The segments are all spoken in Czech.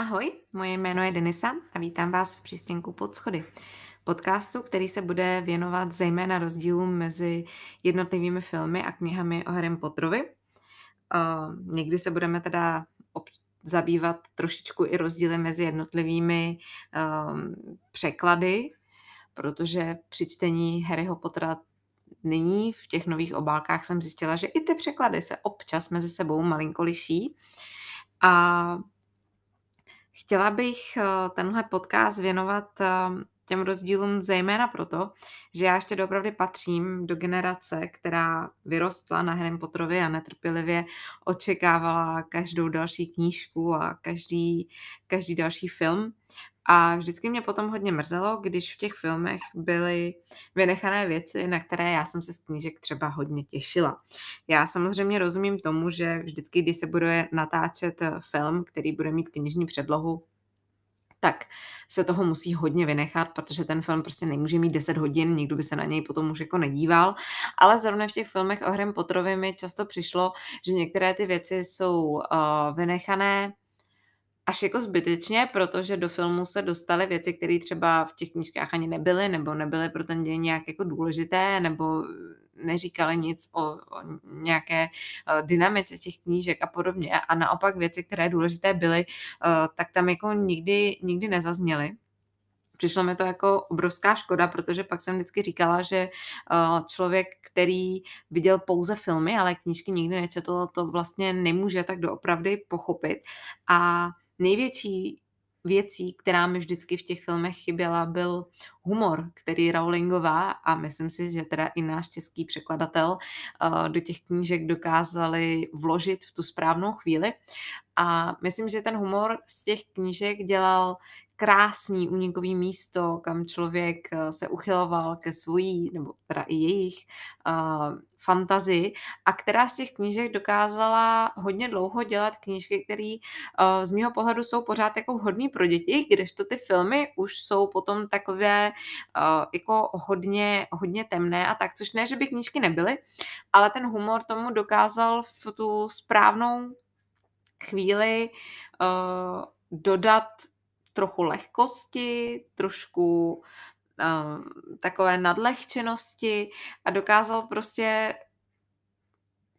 Ahoj, moje jméno je Denisa a vítám vás v přístěnku pod schody. Podcastu, který se bude věnovat zejména rozdílům mezi jednotlivými filmy a knihami o Harry Potterovi. Uh, někdy se budeme teda ob- zabývat trošičku i rozdíly mezi jednotlivými um, překlady, protože při čtení Harryho Pottera nyní v těch nových obálkách jsem zjistila, že i ty překlady se občas mezi sebou malinko liší. A Chtěla bych eh, tenhle podcast věnovat eh, těm rozdílům zejména proto, že já ještě doopravdy patřím do generace, která vyrostla na Harry Potterovi a netrpělivě očekávala každou další knížku a každý, každý další film. A vždycky mě potom hodně mrzelo, když v těch filmech byly vynechané věci, na které já jsem se z knížek třeba hodně těšila. Já samozřejmě rozumím tomu, že vždycky, když se bude natáčet eh, film, který bude mít knižní předlohu, tak se toho musí hodně vynechat, protože ten film prostě nemůže mít 10 hodin, nikdo by se na něj potom už jako nedíval. Ale zrovna v těch filmech o Harry Potterovi mi často přišlo, že některé ty věci jsou uh, vynechané až jako zbytečně, protože do filmu se dostaly věci, které třeba v těch knížkách ani nebyly, nebo nebyly pro ten děj nějak jako důležité, nebo neříkali nic o, o nějaké uh, dynamice těch knížek a podobně. A naopak věci, které důležité byly, uh, tak tam jako nikdy, nikdy nezazněly přišlo mi to jako obrovská škoda, protože pak jsem vždycky říkala, že uh, člověk, který viděl pouze filmy, ale knížky nikdy nečetl, to vlastně nemůže tak doopravdy pochopit. A největší věcí, která mi vždycky v těch filmech chyběla, byl humor, který Rowlingová a myslím si, že teda i náš český překladatel uh, do těch knížek dokázali vložit v tu správnou chvíli. A myslím, že ten humor z těch knížek dělal krásný unikový místo, kam člověk eh, se uchyloval ke svojí, nebo teda i jejich uh, fantazii a která z těch knížek dokázala hodně dlouho dělat knížky, které uh, z mého pohledu jsou pořád jako hodný pro děti, kdežto ty filmy už jsou potom takové uh, jako hodně, hodně temné a tak, což ne, že by knížky nebyly, ale ten humor tomu dokázal v tu správnou chvíli uh, dodat trochu lehkosti, trošku uh, takové nadlehčenosti a dokázal prostě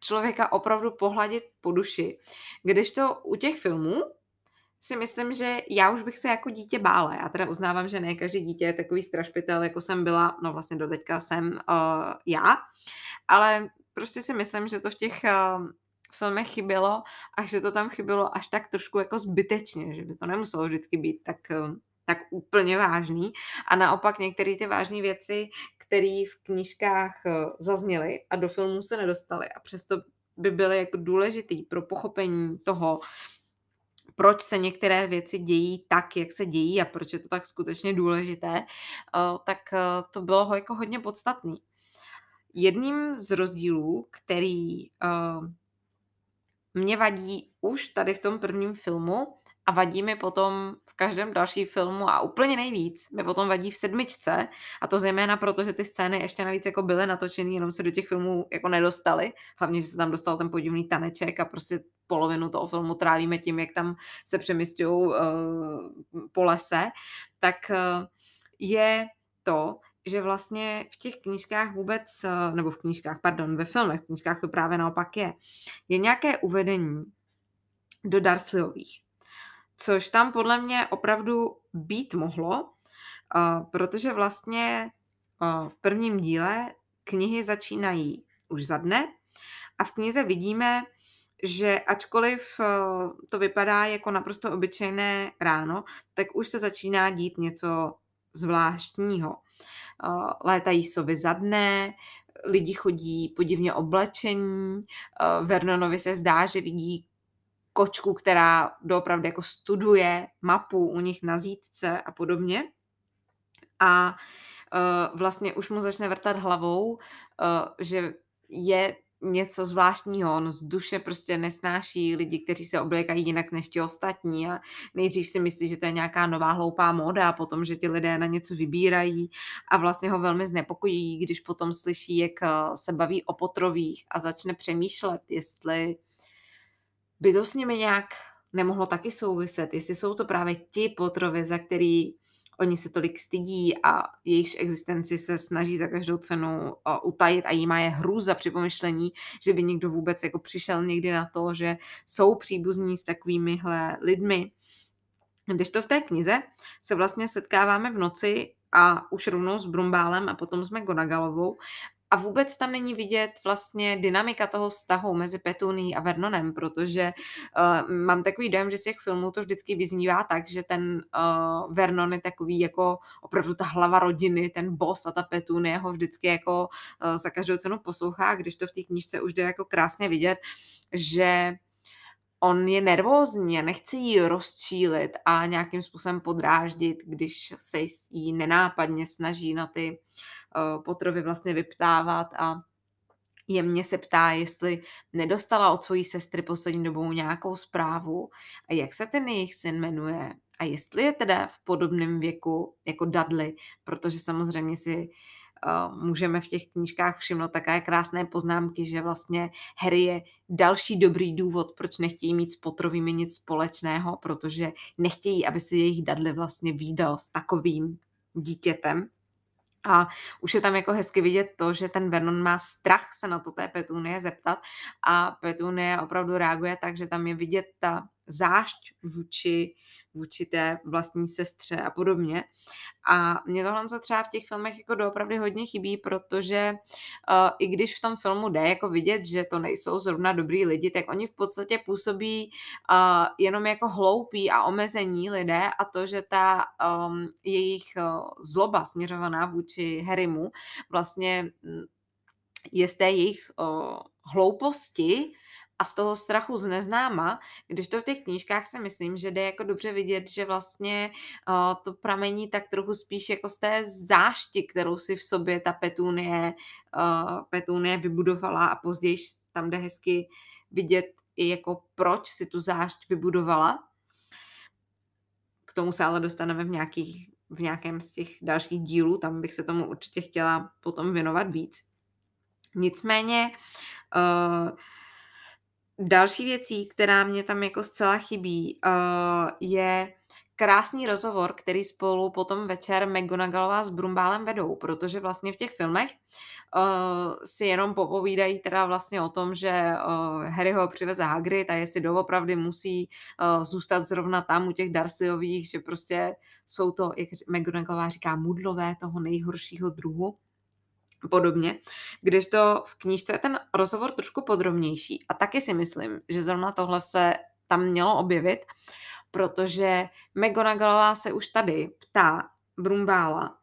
člověka opravdu pohladit po duši. Když to u těch filmů si myslím, že já už bych se jako dítě bála. Já teda uznávám, že ne každý dítě je takový strašpitel, jako jsem byla, no vlastně do teďka jsem uh, já, ale prostě si myslím, že to v těch uh, filmech chybělo a že to tam chybělo až tak trošku jako zbytečně, že by to nemuselo vždycky být tak, eh, tak úplně vážný. A naopak některé ty vážné věci, které v knížkách eh, zazněly a do filmů se nedostaly a přesto by byly jako důležitý pro pochopení toho, proč se některé věci dějí tak, jak se dějí a proč je to tak skutečně důležité, eh, tak to bylo jako hodně podstatný. Jedním z rozdílů, který mě vadí už tady v tom prvním filmu a vadí mi potom v každém dalším filmu a úplně nejvíc mi potom vadí v sedmičce a to zejména proto, že ty scény ještě navíc jako byly natočeny, jenom se do těch filmů jako nedostaly. Hlavně, že se tam dostal ten podivný taneček a prostě polovinu toho filmu trávíme tím, jak tam se přemysťují uh, po lese, tak uh, je to, že vlastně v těch knížkách vůbec, eh, nebo v knížkách, pardon, ve filmech, v knížkách to právě naopak je, je nějaké uvedení do Darsleyových, což tam podle mě opravdu být mohlo, eh, protože vlastně eh, v prvním díle knihy začínají už za dne a v knize vidíme, že ačkoliv to vypadá jako naprosto obyčejné ráno, tak už se začíná dít něco zvláštního. Eh, létají sovy za dne, lidi chodí podivně oblečení, eh, Vernonovi se zdá, že vidí kočku, která doopravdy jako studuje mapu u nich na zítce a podobně. A uh, vlastně už mu začne vrtat hlavou, že je něco zvláštního. On z duše prostě nesnáší lidi, kteří se oblékají jinak než ti ostatní a nejdřív si myslí, že to je nějaká nová hloupá móda a potom, že ti lidé na něco vybírají a vlastně ho velmi znepokojí, když potom slyší, jak eh, se baví o potrovích a začne přemýšlet, jestli by to s nimi nějak nemohlo taky souviset, jestli jsou to právě ti potrovy, za který oni se tolik stydí a jejich existenci se snaží za každou cenu utajit a jí má je hrůza při pomyšlení, že by někdo vůbec jako přišel někdy na to, že jsou příbuzní s takovýmihle lidmi. Když to v té knize se vlastně setkáváme v noci a už rovnou s Brumbálem a potom s McGonagallovou a vůbec tam není vidět vlastně dynamika toho vztahu mezi Petuní a Vernonem, protože uh, mám takový dojem, že z těch filmů to vždycky vyznívá tak, že ten uh, Vernon je takový jako opravdu ta hlava rodiny, ten boss a ta Petunie ho vždycky jako uh, za každou cenu poslouchá, když to v té knižce už jde jako krásně vidět, že on je nervózní a nechce ji rozčílit a nějakým způsobem podráždit, když se jí nenápadně snaží na ty uh, potrovy vlastně vyptávat a jemně se ptá, jestli nedostala od svojí sestry poslední dobou nějakou zprávu a jak se ten jejich syn jmenuje a jestli je teda v podobném věku jako Dudley, protože samozřejmě si můžeme v těch knížkách všimnout také krásné poznámky, že vlastně Harry je další dobrý důvod, proč nechtějí mít s Potrovými nic společného, protože nechtějí, aby se jejich Dudley vlastně výdal s takovým dítětem. A už je tam jako hezky vidět to, že ten Vernon má strach se na to té Petunie zeptat a Petunie opravdu reaguje tak, že tam je vidět ta zášť vůči, vůči té vlastní sestře a podobně. A mě tohle se třeba v těch filmech jako doopravdy hodně chybí, protože uh, i když v tom filmu jde jako vidět, že to nejsou zrovna dobrý lidi, tak oni v podstatě působí uh, jenom jako hloupí a omezení lidé a to, že ta um, jejich uh, zloba směřovaná vůči Harrymu vlastně mm, je z té jejich uh, hlouposti a z toho strachu z neznáma, když to v těch knížkách si myslím, že jde jako dobře vidět, že vlastně uh, to pramení tak trochu spíš jako z té zášti, kterou si v sobě ta Petunie, uh, Petunie vybudovala a později tam jde hezky vidět i jako proč si tu zášť vybudovala. K tomu se ale dostaneme v, nějakých, v nějakém z těch dalších dílů, tam bych se tomu určitě chtěla potom věnovat víc. Nicméně uh, Další věcí, která mě tam jako zcela chybí, uh, je krásný rozhovor, který spolu potom večer McGonagallová s Brumbálem vedou, protože vlastně v těch filmech uh, si jenom popovídají teda vlastně o tom, že uh, Harry ho přiveze Hagrid a jestli doopravdy musí zůstat zrovna tam u těch Darcyových, že prostě jsou to, jak McGonagallová říká, mudlové toho nejhoršího druhu podobně, když to v knížce je ten rozhovor trošku podrobnější a taky si myslím, že zrovna tohle se tam mělo objevit, protože McGonagallová se už tady ptá Brumbála,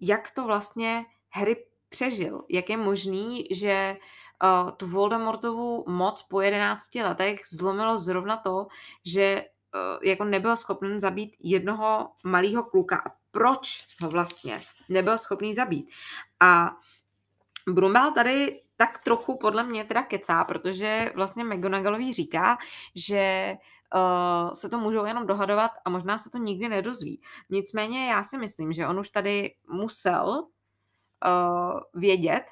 jak to vlastně Harry přežil, jak je možný, že uh, tu Voldemortovu moc po 11 letech zlomilo zrovna to, že uh, jako nebyl schopen zabít jednoho malého kluka. A proč ho vlastně nebyl schopný zabít? A Brumbal tady tak trochu podle mě teda kecá, protože vlastně McGonagallový říká, že uh, se to můžou jenom dohadovat a možná se to nikdy nedozví. Nicméně já si myslím, že on už tady musel uh, vědět,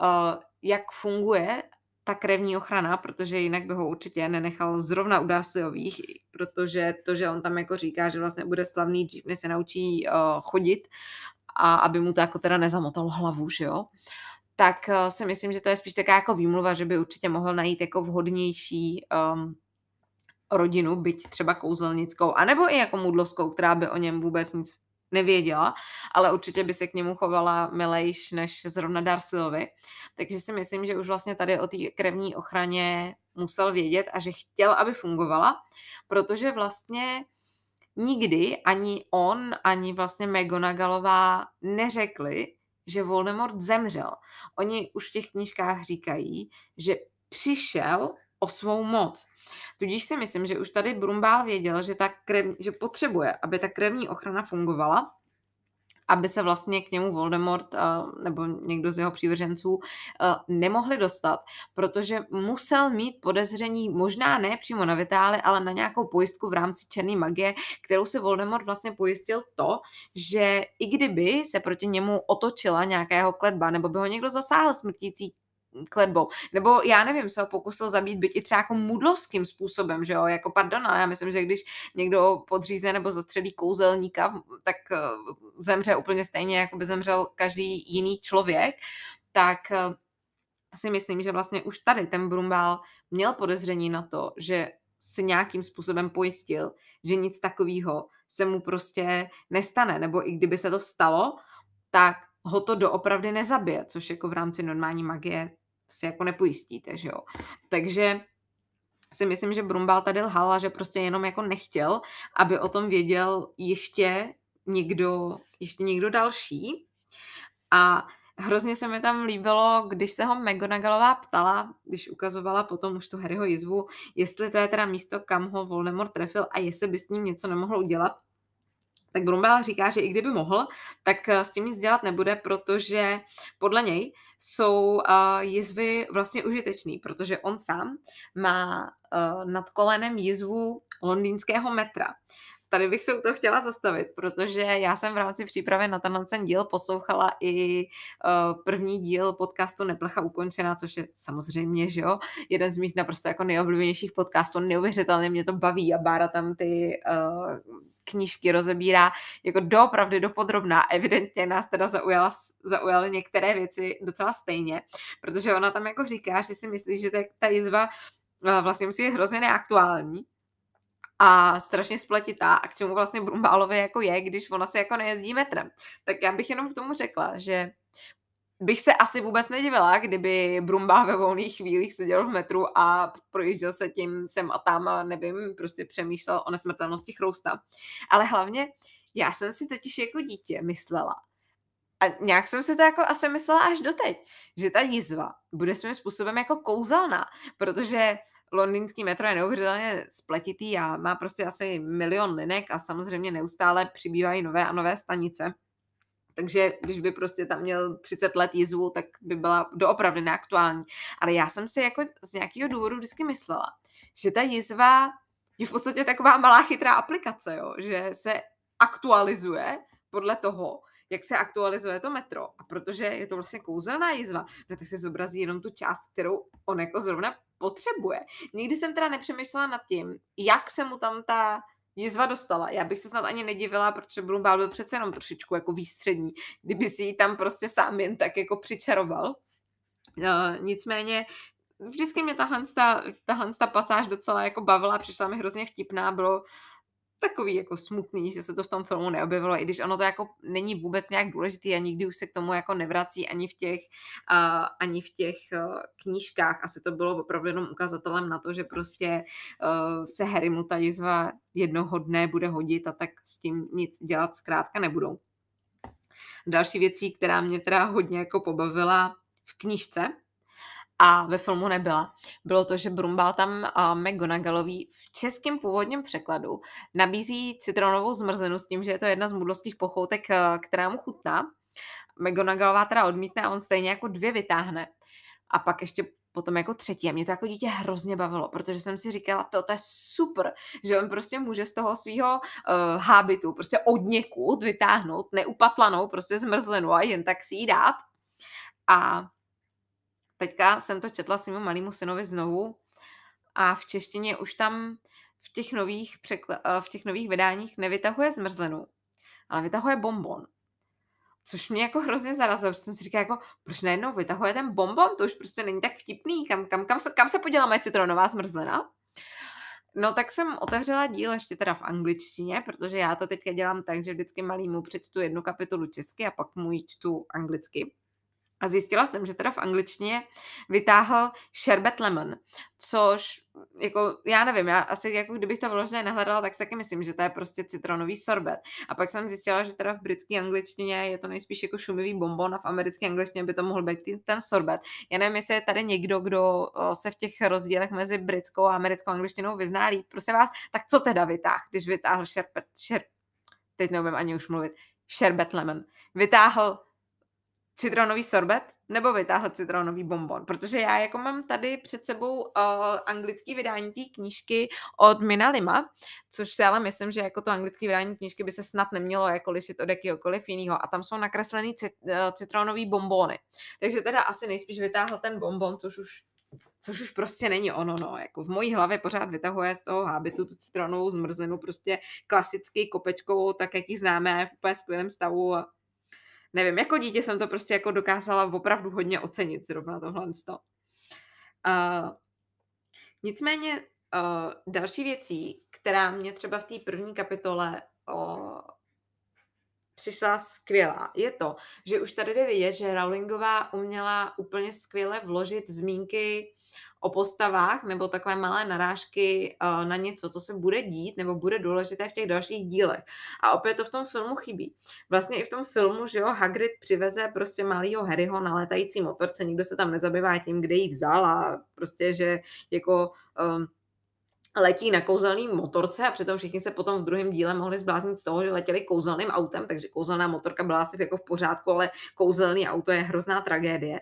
uh, jak funguje ta krevní ochrana, protože jinak by ho určitě nenechal zrovna u Darcyových, protože to, že on tam jako říká, že vlastně bude slavný dřív, než se naučí uh, chodit a aby mu to jako teda nezamotalo hlavu, že jo. Uh, tak eh, si myslím, že to je spíš taková jako výmluva, že by určitě mohl najít jako vhodnější um, rodinu, byť třeba kouzelnickou, anebo i jako mudlovskou, která by o něm vůbec nic nevěděla, ale určitě by se k němu chovala milejš než zrovna Darcylovi. Takže si myslím, že už vlastně tady o té krevní ochraně musel vědět a že chtěl, aby fungovala, protože vlastně nikdy ani on, ani vlastně McGonagallová neřekli, že Voldemort zemřel. Oni už v těch knížkách říkají, že přišel o svou moc. Tudíž si myslím, že už tady Brumbál věděl, že, ta krev, že potřebuje, aby ta krevní ochrana fungovala, aby se vlastně k němu Voldemort nebo někdo z jeho přívrženců nemohli dostat, protože musel mít podezření možná ne přímo na Vitály, ale na nějakou pojistku v rámci černé magie, kterou si Voldemort vlastně pojistil to, že i kdyby se proti němu otočila nějakého kledba, nebo by ho někdo zasáhl smrtící kletbou. Nebo já nevím, se ho pokusil zabít byť i třeba jako mudlovským způsobem, že jo, jako pardon, ale já myslím, že když někdo podřízne nebo zastřelí kouzelníka, tak eh, zemře úplně stejně, jako by zemřel každý jiný člověk, tak eh, si myslím, že vlastně už tady ten Brumbál měl podezření na to, že si nějakým způsobem pojistil, že nic takového se mu prostě nestane, nebo i kdyby se to stalo, tak ho to doopravdy nezabije, což jako v rámci normální magie si jako nepojistíte, že jo. Takže si myslím, že Brumbal tady lhal a že prostě jenom jako nechtěl, aby o tom věděl ještě někdo, ještě někdo další. A hrozně se mi tam líbilo, když se ho McGonagallová ptala, když ukazovala potom už tu Harryho jizvu, jestli to je teda místo, kam ho Voldemort trefil a jestli by s ním něco nemohlo udělat tak Brumbel říká, že i kdyby mohl, tak eh, s tím nic dělat nebude, protože podle něj jsou uh, jizvy vlastně užitečný, protože on sám má uh, nad kolenem jizvu londýnského metra. Tady bych se u toho chtěla zastavit, protože já jsem v rámci přípravy na tenhle ten díl poslouchala i první díl podcastu Neplecha ukončená, což je samozřejmě, že jo, jeden z mých naprosto jako nejoblíbenějších podcastů, neuvěřitelně mě to baví a Bára tam ty uh, knížky rozebírá jako doopravdy dopodrobná. Evidentně nás teda zaujala, zaujaly některé věci docela stejně, protože ona tam jako říká, že si myslí, že ta jizva eh, vlastně musí být hrozně neaktuální, a strašně spletitá a k čemu vlastně Brumbálovi jako je, když ona se jako nejezdí metrem. Tak já bych jenom k tomu řekla, že bych se asi vůbec nedivila, kdyby Brumba ve volných chvílích seděl v metru a projížděl se tím sem a tam a nevím, prostě přemýšlel o nesmrtelnosti chrousta. Ale hlavně já jsem si totiž jako dítě myslela, a nějak jsem si to jako asi myslela až doteď, že ta jizva bude svým způsobem jako kouzelná, protože londýnský metro je neuvěřitelně spletitý a má prostě asi milion linek a samozřejmě neustále přibývají nové a nové stanice. Takže když by prostě tam měl 30 let jizvu, tak by byla doopravdy neaktuální. Ale já jsem si jako z nějakého důvodu vždycky myslela, že ta jizva je v podstatě taková malá chytrá aplikace, jo? že se aktualizuje podle toho, jak se aktualizuje to metro. A protože je to vlastně kouzelná jizva, no tak se zobrazí jenom tu část, kterou on jako zrovna potřebuje. Nikdy jsem teda nepřemýšlela nad tím, jak se mu tam ta jizva dostala. Já bych se snad ani nedivila, protože Brumbál byl přece jenom trošičku jako výstřední, kdyby si ji tam prostě sám jen tak jako přičaroval. Uh, nicméně vždycky mě tahle, ta, tahle ta pasáž docela jako bavila, přišla mi hrozně vtipná, bylo takový jako smutný, že se to v tom filmu neobjevilo, i když ono to jako není vůbec nějak důležitý a nikdy už se k tomu jako nevrací ani v těch, uh, ani v těch uh, knížkách. Asi to bylo opravdu jenom ukazatelem na to, že prostě uh, se Harry mu ta jizva jednoho dne bude hodit a tak s tím nic dělat zkrátka nebudou. Další věcí, která mě teda hodně jako pobavila v knížce, a ve filmu nebyla, bylo to, že Brumbal tam uh, McGonagallový v českém původním překladu nabízí citronovou zmrzlinu s tím, že je to jedna z mudlovských pochoutek, uh, která mu chutná. McGonagallová teda odmítne a on stejně jako dvě vytáhne. A pak ještě potom jako třetí. A mě to jako dítě hrozně bavilo, protože jsem si říkala, to, to je super, že on prostě může z toho svého uh, hábitu prostě od někud vytáhnout neupatlanou prostě zmrzlinu a jen tak si ji dát. A teďka jsem to četla svému malému synovi znovu a v češtině už tam v těch nových, překl- eh, v těch nových vydáních nevytahuje zmrzlinu, ale vytahuje bonbon. Což mě jako hrozně zarazilo, protože jsem si říkala, jako, proč najednou vytahuje ten bonbon, to už prostě není tak vtipný, kam, kam, kam, se, kam se podělá moje citronová zmrzlina? No tak jsem otevřela díl ještě teda v angličtině, protože já to teďka dělám tak, že vždycky malýmu přečtu jednu kapitolu česky a pak mu ji čtu anglicky. A zjistila jsem, že teda v angličtině vytáhl sherbet lemon, což jako, já nevím, já asi jako kdybych to vložně nehledala, tak si taky myslím, že to je prostě citronový sorbet. A pak jsem zjistila, že teda v britské angličtině je to nejspíš jako šumivý bonbon a v americké angličtině by to mohl být ten sorbet. Já nevím, jestli je tady někdo, kdo se v těch rozdílech mezi britskou a americkou angličtinou vyználí. Prosím vás, tak co teda vytáhl, když vytáhl sherbet, sher, teď neumím ani už mluvit, sherbet lemon. Vytáhl citronový sorbet nebo vytáhl citronový bonbon, protože já jako mám tady před sebou uh, anglický vydání té knížky od Mina Lima, což si ale myslím, že jako to anglické vydání knížky by se snad nemělo jako lišit od jakýhokoliv jiného a tam jsou nakreslený cit, uh, citronový bonbony. Takže teda asi nejspíš vytáhl ten bonbon, což už což už prostě není ono, no. Jako v mojí hlavě pořád vytahuje z toho hábitu tu citronovou zmrzlinu, prostě klasický kopečkou, tak jak ji známe, v úplně skvělém stavu a nevím, jako dítě jsem to prostě jako dokázala opravdu hodně ocenit zrovna tohle. Uh, nicméně uh, další věcí, která mě třeba v té první kapitole uh, přišla skvělá, je to, že už tady jde vidět, že Rowlingová uměla úplně skvěle vložit zmínky o postavách nebo takové malé narážky uh, na něco, co se bude dít nebo bude důležité v těch dalších dílech. A opět to v tom filmu chybí. Vlastně i v tom filmu, že jo, Hagrid přiveze prostě malýho Harryho na létající motorce, nikdo se tam nezabývá tím, kde ji vzal a prostě, že jako um, letí na kouzelný motorce a přitom všichni se potom v druhém díle mohli zbláznit z toho, že letěli kouzelným autem, takže kouzelná motorka byla asi jako v pořádku, ale kouzelný auto je hrozná tragédie.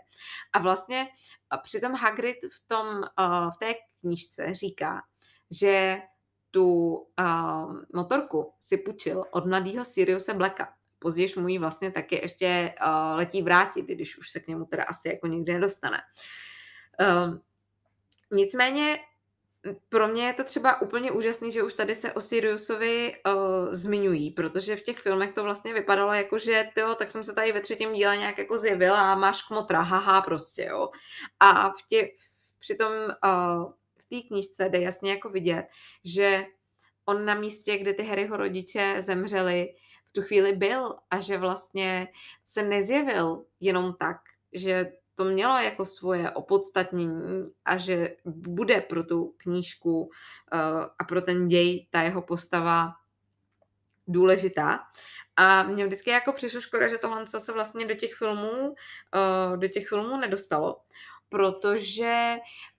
A vlastně a přitom Hagrid v, tom, v té knížce říká, že tu motorku si půjčil od mladého Siriuse Blacka. Později mu ji vlastně taky ještě uh, letí vrátit, když už se k němu teda asi jako nikdy nedostane. Uh, nicméně pro mě je to třeba úplně úžasný, že už tady se o Siriusovi uh, zmiňují, protože v těch filmech to vlastně vypadalo jako, že tyjo, tak jsem se tady ve třetím díle nějak jako zjevila a máš kmotra, haha prostě, jo. A v tě, přitom uh, v té knížce jde jasně jako vidět, že on na místě, kde ty Harryho rodiče zemřeli, v tu chvíli byl a že vlastně se nezjevil jenom tak, že to mělo jako svoje opodstatnění a že bude pro tu knížku uh, a pro ten děj ta jeho postava důležitá. A mně vždycky jako přišlo škoda, že tohle co se vlastně do těch filmů, uh, do těch filmů nedostalo, protože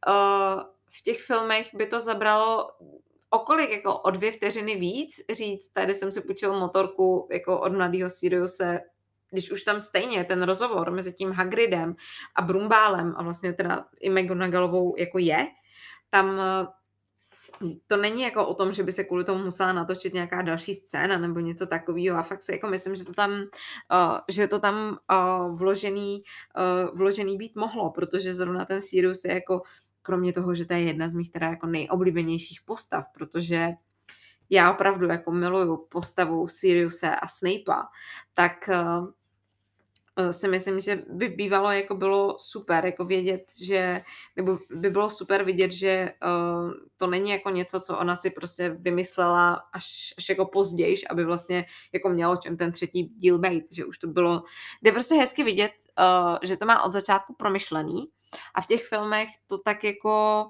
uh, v těch filmech by to zabralo okolik jako o dvě vteřiny víc říct, tady jsem si půjčil motorku jako od mladého Siriuse když už tam stejně ten rozhovor mezi tím Hagridem a Brumbálem a vlastně teda i McGonagallovou jako je, tam eh, to není jako o tom, že by se kvůli tomu musela natočit nějaká další scéna nebo něco takového a fakt si jako myslím, že to tam, uh, že to tam uh, vložený, uh, vložený být mohlo, protože zrovna ten Sirius je jako kromě toho, že to je jedna z mých teda jako nejoblíbenějších postav, protože já opravdu jako miluju postavu Siriuse a Snape'a, tak uh, si myslím, že by bývalo jako bylo super jako vědět, že, nebo by bylo super vidět, že uh, to není jako něco, co ona si prostě vymyslela až, až jako později, aby vlastně jako mělo čem ten třetí díl být, že už to bylo, jde prostě hezky vidět, uh, že to má od začátku promyšlený a v těch filmech to tak jako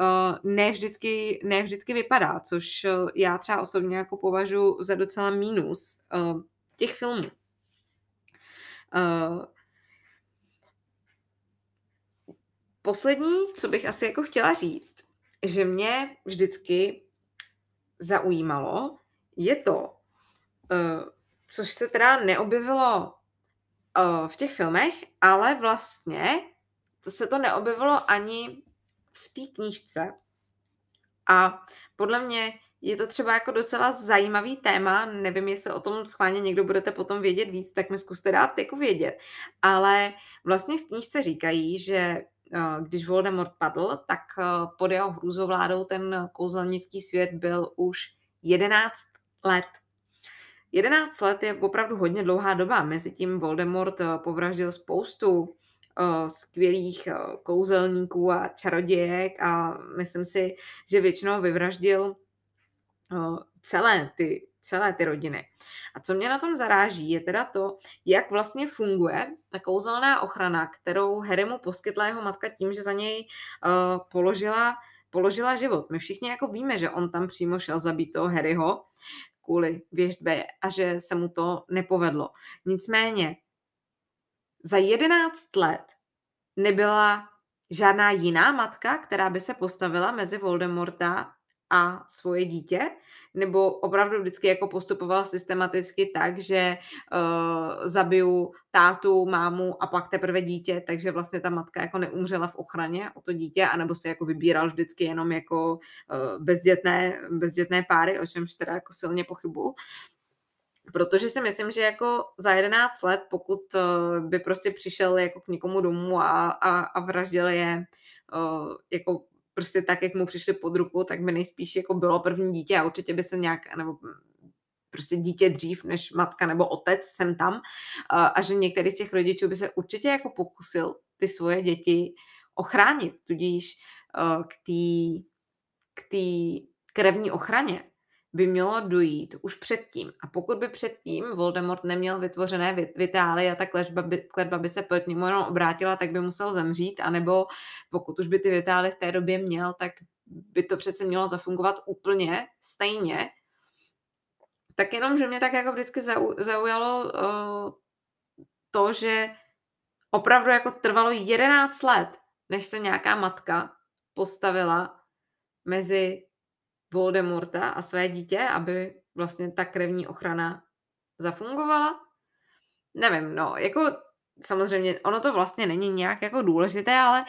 uh, ne, vždycky, ne vždycky vypadá, což já třeba osobně jako považuji za docela mínus uh, těch filmů. Uh, poslední, co bych asi jako chtěla říct, že mě vždycky zaujímalo, je to, uh, což se teda neobjevilo uh, v těch filmech, ale vlastně to se to neobjevilo ani v té knížce. A podle mě je to třeba jako docela zajímavý téma, nevím, jestli o tom schválně někdo budete potom vědět víc, tak mi zkuste dát jako vědět. Ale vlastně v knížce říkají, že eh, když Voldemort padl, tak eh, pod jeho hrůzovládou ten kouzelnický svět byl už 11 let. 11 let je opravdu hodně dlouhá doba. Mezitím Voldemort eh, povraždil spoustu skvělých kouzelníků a čarodějek a myslím si, že většinou vyvraždil celé ty, celé ty rodiny. A co mě na tom zaráží, je teda to, jak vlastně funguje ta kouzelná ochrana, kterou Harry mu poskytla jeho matka tím, že za něj položila, položila život. My všichni jako víme, že on tam přímo šel zabít toho Harryho kvůli věždbě a že se mu to nepovedlo. Nicméně za 11 let nebyla žádná jiná matka, která by se postavila mezi Voldemorta a svoje dítě, nebo opravdu vždycky jako postupoval systematicky tak, že uh, zabiju tátu, mámu a pak teprve dítě, takže vlastně ta matka jako neumřela v ochraně o to dítě, anebo si jako vybíral vždycky jenom jako uh, bezdětné, bezdětné páry, o čemž teda jako silně pochybuju. Protože si myslím, že jako za 11 let, pokud uh, by prostě přišel jako k někomu domů a, a, a vraždil je uh, jako prostě tak, jak mu přišli pod ruku, tak by nejspíš jako bylo první dítě a určitě by se nějak, nebo prostě dítě dřív než matka nebo otec jsem tam. A, a že některý z těch rodičů by se určitě jako pokusil ty svoje děti ochránit, tudíž uh, k té k krevní ochraně by mělo dojít už předtím. A pokud by předtím Voldemort neměl vytvořené vitály a ta kletba by, kletba by se proti němu jenom obrátila, tak by musel zemřít, anebo pokud už by ty vitály v té době měl, tak by to přece mělo zafungovat úplně stejně. Tak jenom, že mě tak jako vždycky zaujalo to, že opravdu jako trvalo 11 let, než se nějaká matka postavila mezi Voldemorta a své dítě, aby vlastně ta krevní ochrana zafungovala? Nevím, no, jako samozřejmě ono to vlastně není nějak jako důležité, ale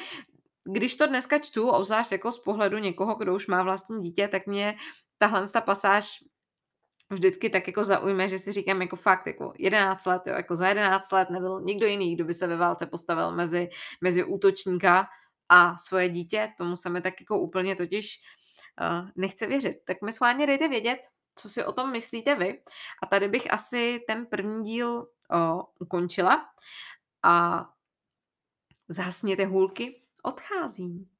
když to dneska čtu, obzvlášť jako z pohledu někoho, kdo už má vlastní dítě, tak mě tahle ta pasáž vždycky tak jako zaujme, že si říkám jako fakt, jako 11 let, jo, jako za 11 let nebyl nikdo jiný, kdo by se ve válce postavil mezi, mezi útočníka a svoje dítě, tomu se mi tak jako úplně totiž uh, nechce věřit. Tak mi schválně dejte vědět, co si o tom myslíte vy. A tady bych asi ten první díl uh, ukončila a zhasněte hůlky, odcházím.